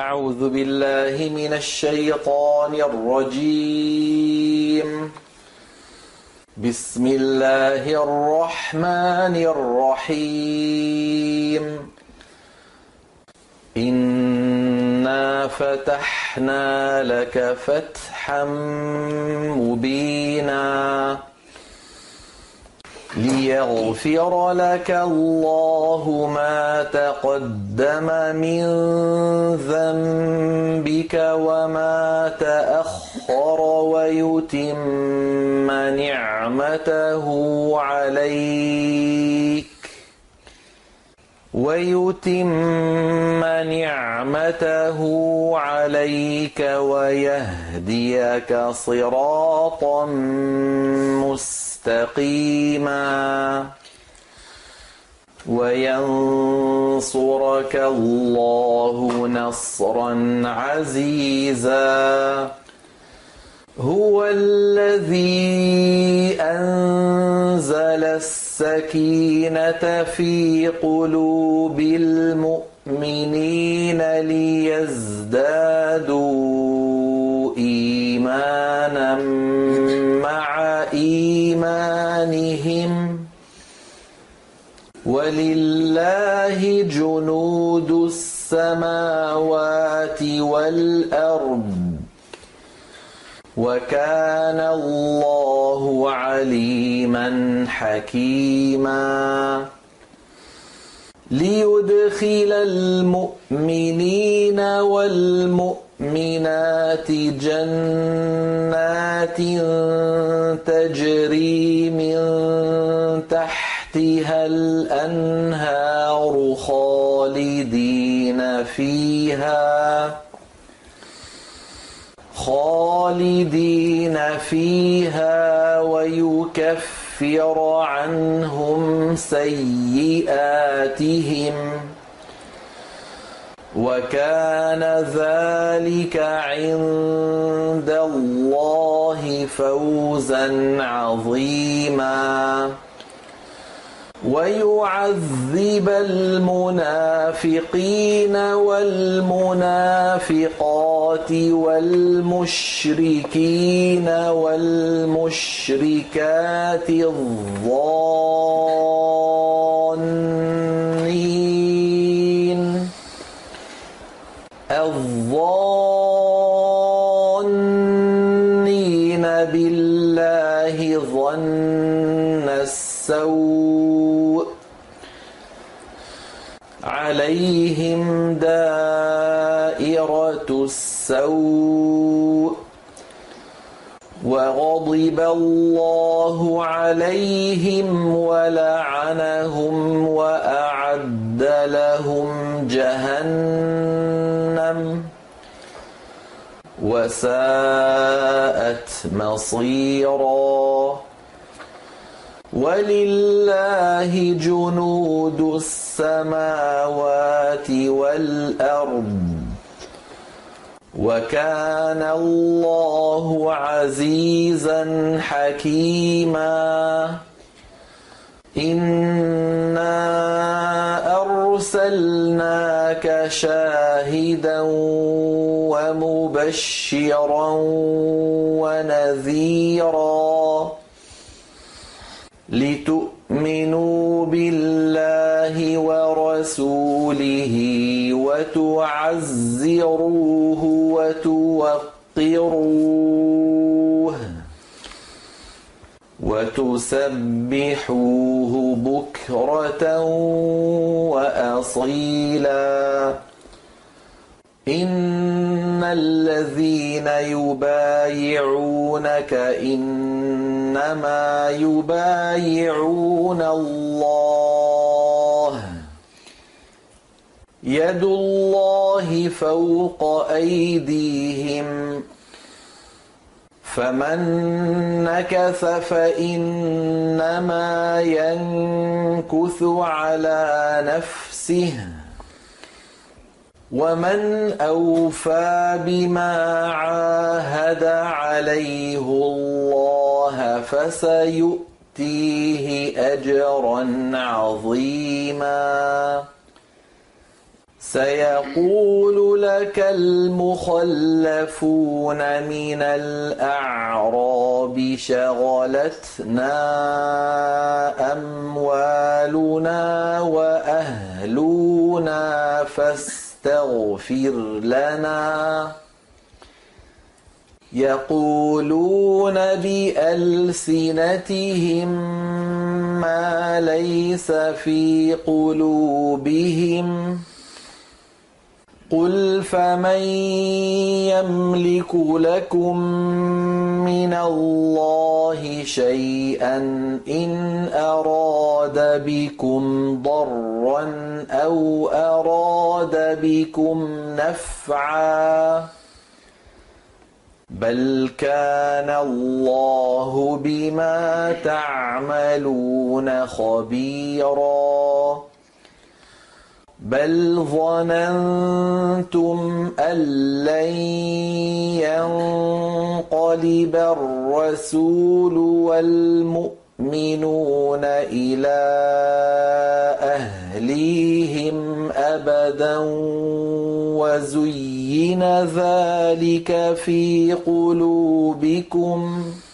أعوذ بالله من الشيطان الرجيم. بسم الله الرحمن الرحيم. إنا فتحنا لك فتحا مبينا. ليغفر لك الله ما تقدم من ذنبك وما تأخر ويتم نعمته عليك. ويتم نعمته عليك ويهديك صراطا مستقيما. وينصرك الله نصرا عزيزا. هو الذي أنزل السكينة في قلوب المؤمنين ليزدادوا إيمانا مع إيمانهم ولله جنود السماوات والأرض وكان الله عليما حكيما ليدخل المؤمنين والمؤمنات جنات تجري من تحتها الأنهار خالدين فيها خالدين فيها ويكفر عنهم سيئاتهم. وكان ذلك عند الله فوزا عظيما. ويعذب المنافقين والمنافقات والمشركين والمشركات الظانين ظن السوء عليهم دائرة السوء وغضب الله عليهم ولعنهم وأعد لهم جهنم وساءت مصيرا ولله جنود السماوات والأرض. وكان الله عزيزا حكيما. إنا أرسلناك شاهدا ومبشرا ونذيرا. لتؤمنوا بالله ورسوله وتعزروه وتوقروه وتسبحوه بكرة وأصيلا. إن الذين يبايعونك إنما يبايعون الله. يد الله فوق أيديهم. فمن نكث فإنما ينكث على نفسه. ومن أوفى بما عاهد عليه الله. فسيؤتيه أجرا عظيما. سيقول لك المخلفون من الأعراب شغلتنا أموالنا وأهلنا فاستغفر لنا. يقولون بألسنتهم ما ليس في قلوبهم. قل فمن يملك لكم من الله شيئا إن أراد بكم ضرا أو أراد بكم نفعا بل كان الله بما تعملون خبيراً بل ظننتم أن لن ينقلب الرسول والمؤمنون إلى أهليهم أبدا وزين ذلك في قلوبكم ۖ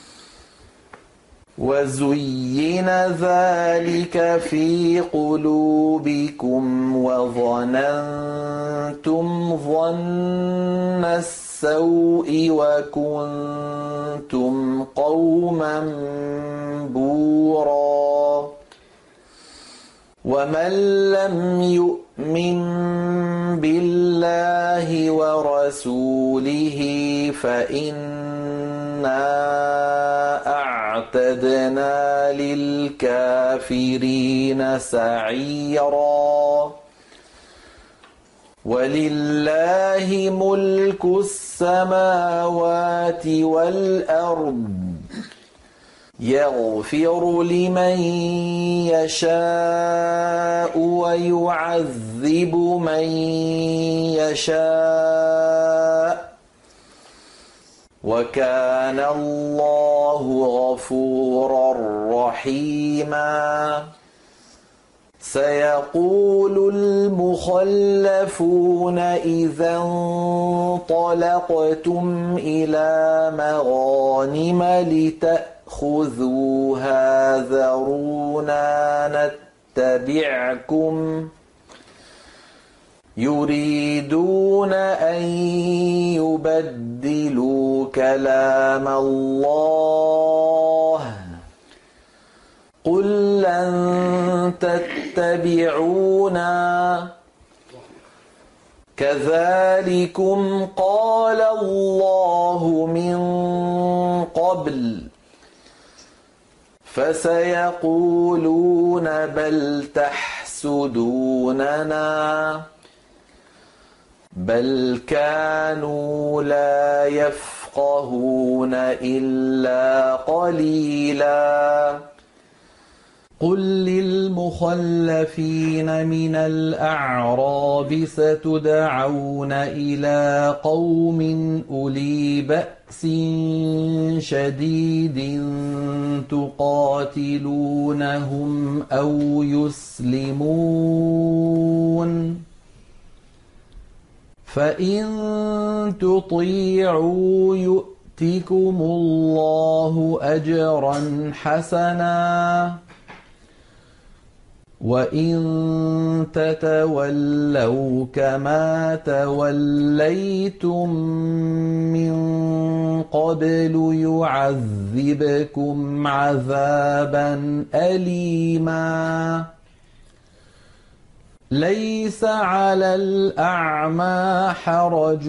وزين ذلك في قلوبكم وظننتم ظن السوء وكنتم قوما بورا ومن لم يؤمن بالله ورسوله فإنا أعتدنا للكافرين سعيرا ولله ملك السماوات والأرض يغفر لمن يشاء ويعذب من يشاء. وكان الله غفورا رحيما. سيقول المخلفون إذا انطلقتم إلى مغانم لتأخذوها ذرونا نتبعكم يريدون أن يبدلوا كلام الله قل لن تتبعونا كذلكم قال الله من قبل فسيقولون بل تحسدوننا. بل كانوا لا يفقهون إلا قليلا. قل للمخلفين من الأعراب ستدعون إلى قوم أولي بأس شديد تقاتلونهم أو يسلمون فإن تطيعوا يؤتكم الله أجرا حسنا وإن تتولوا كما توليتم من قبل يعذبكم عذابا أليماً ليس على الأعمى حرج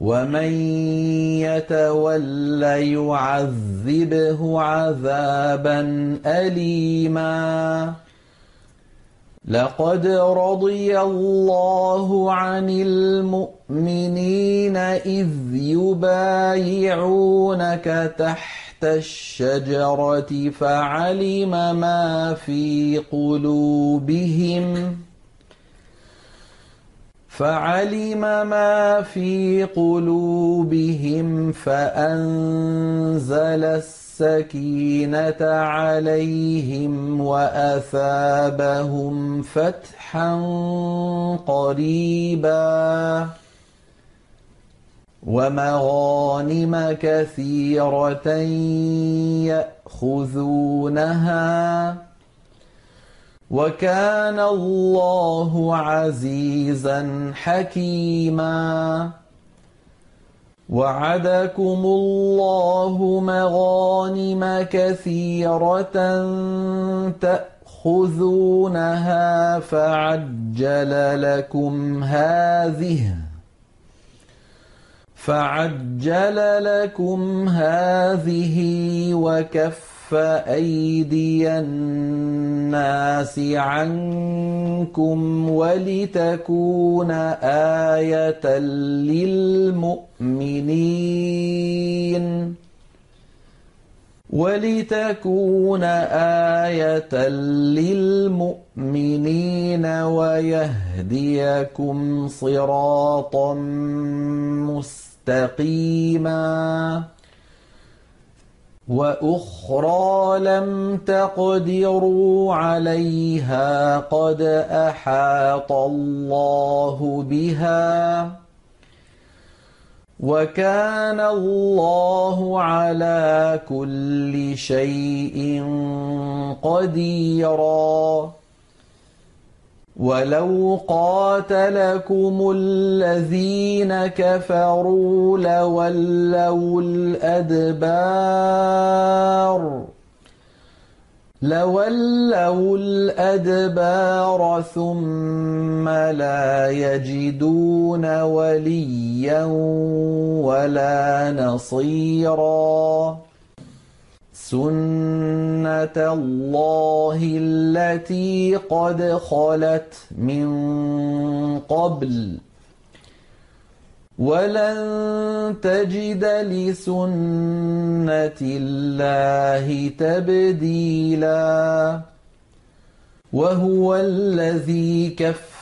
ومن يتول يعذبه عذابا اليما. لقد رضي الله عن المؤمنين إذ يبايعونك تحت الشجرة فعلم ما في قلوبهم. فعلم ما في قلوبهم فأنزل السكينة عليهم وأثابهم فتحا قريبا. ومغانم كثيرة يأخذونها وكان الله عزيزا حكيما. وعدكم الله مغانم كثيرة تأخذونها فعجل لكم هذه فعجل لكم هذه وكف أيدي الناس عنكم ولتكون آية للمؤمنين. ولتكون آية للمؤمنين ويهديكم صراطا مستقيما. وأخرى لم تقدروا عليها قد أحاط الله بها وكان الله على كل شيء قديرا ولو قاتلكم الذين كفروا لولوا الأدبار لولوا الأدبار ثم لا يجدون وليا ولا نصيرا سنة الله التي قد خلت من قبل ولن تجد لسنة الله تبديلا وهو الذي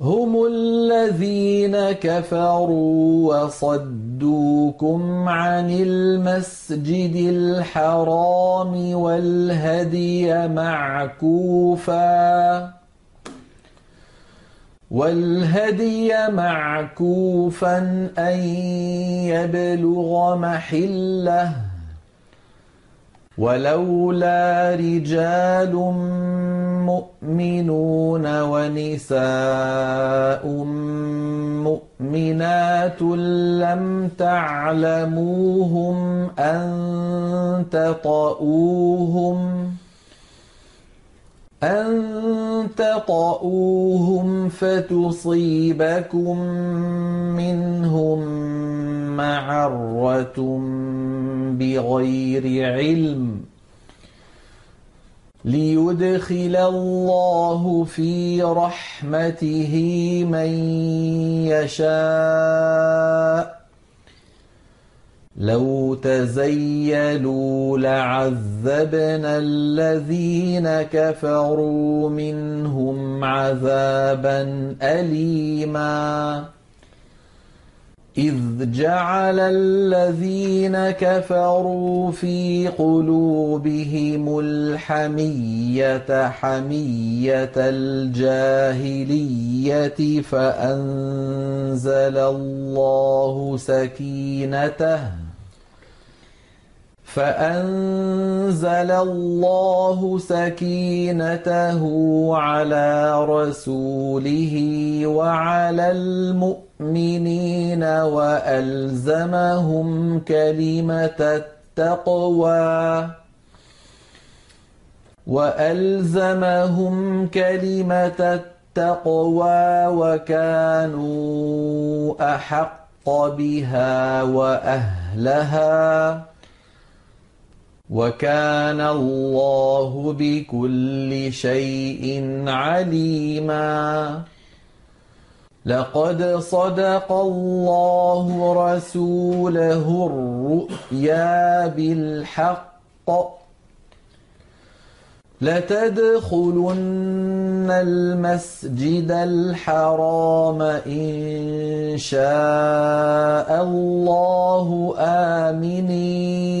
هم الذين كفروا وصدوكم عن المسجد الحرام والهدي معكوفا والهدي معكوفا أن يبلغ محله ولولا رجال مؤمنون ونساء مؤمنات لم تعلموهم أن تطؤوهم أن تطؤوهم فتصيبكم منهم معرة بغير علم ليدخل الله في رحمته من يشاء. لو تزيلوا لعذبنا الذين كفروا منهم عذابا أليماً. إذ جعل الذين كفروا في قلوبهم الحمية حمية الجاهلية فأنزل الله سكينته فأنزل الله سكينته على رسوله وعلى المؤمنين وألزمهم كلمة التقوى وألزمهم كلمة التقوى وكانوا أحق بها وأهلها وكان الله بكل شيء عليما. لقد صدق الله رسوله الرؤيا بالحق. لتدخلن المسجد الحرام إن شاء الله آمنين.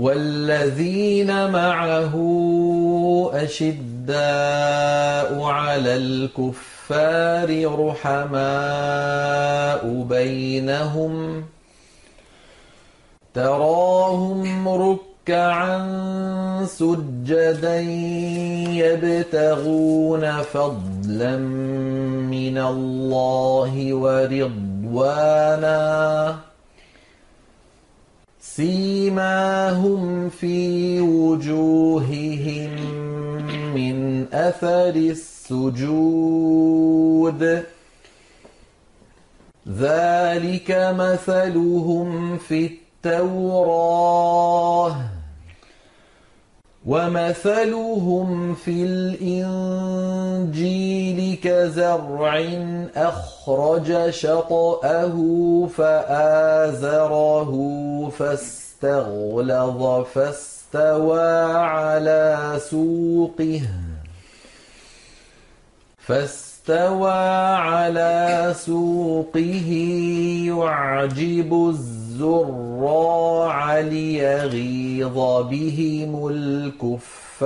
والذين معه أشداء على الكفار رحماء بينهم تراهم ركعا سجدا يبتغون فضلا من الله ورضوانا سيماهم في وجوههم من أثر السجود. ذلك مثلهم في التوراة. ومثلهم في الإنجيل كزرع أخرج شطأه فآزره فاستغلظ فاستوى على سوقه فاستوى على سوقه يعجب الزراع ليغيظ بهم الكفار.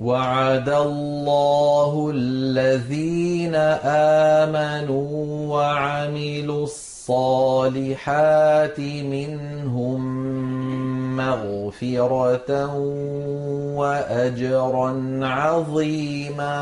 وعد الله الذين آمنوا وعملوا الصالحات منهم مغفرة وأجرا عظيما.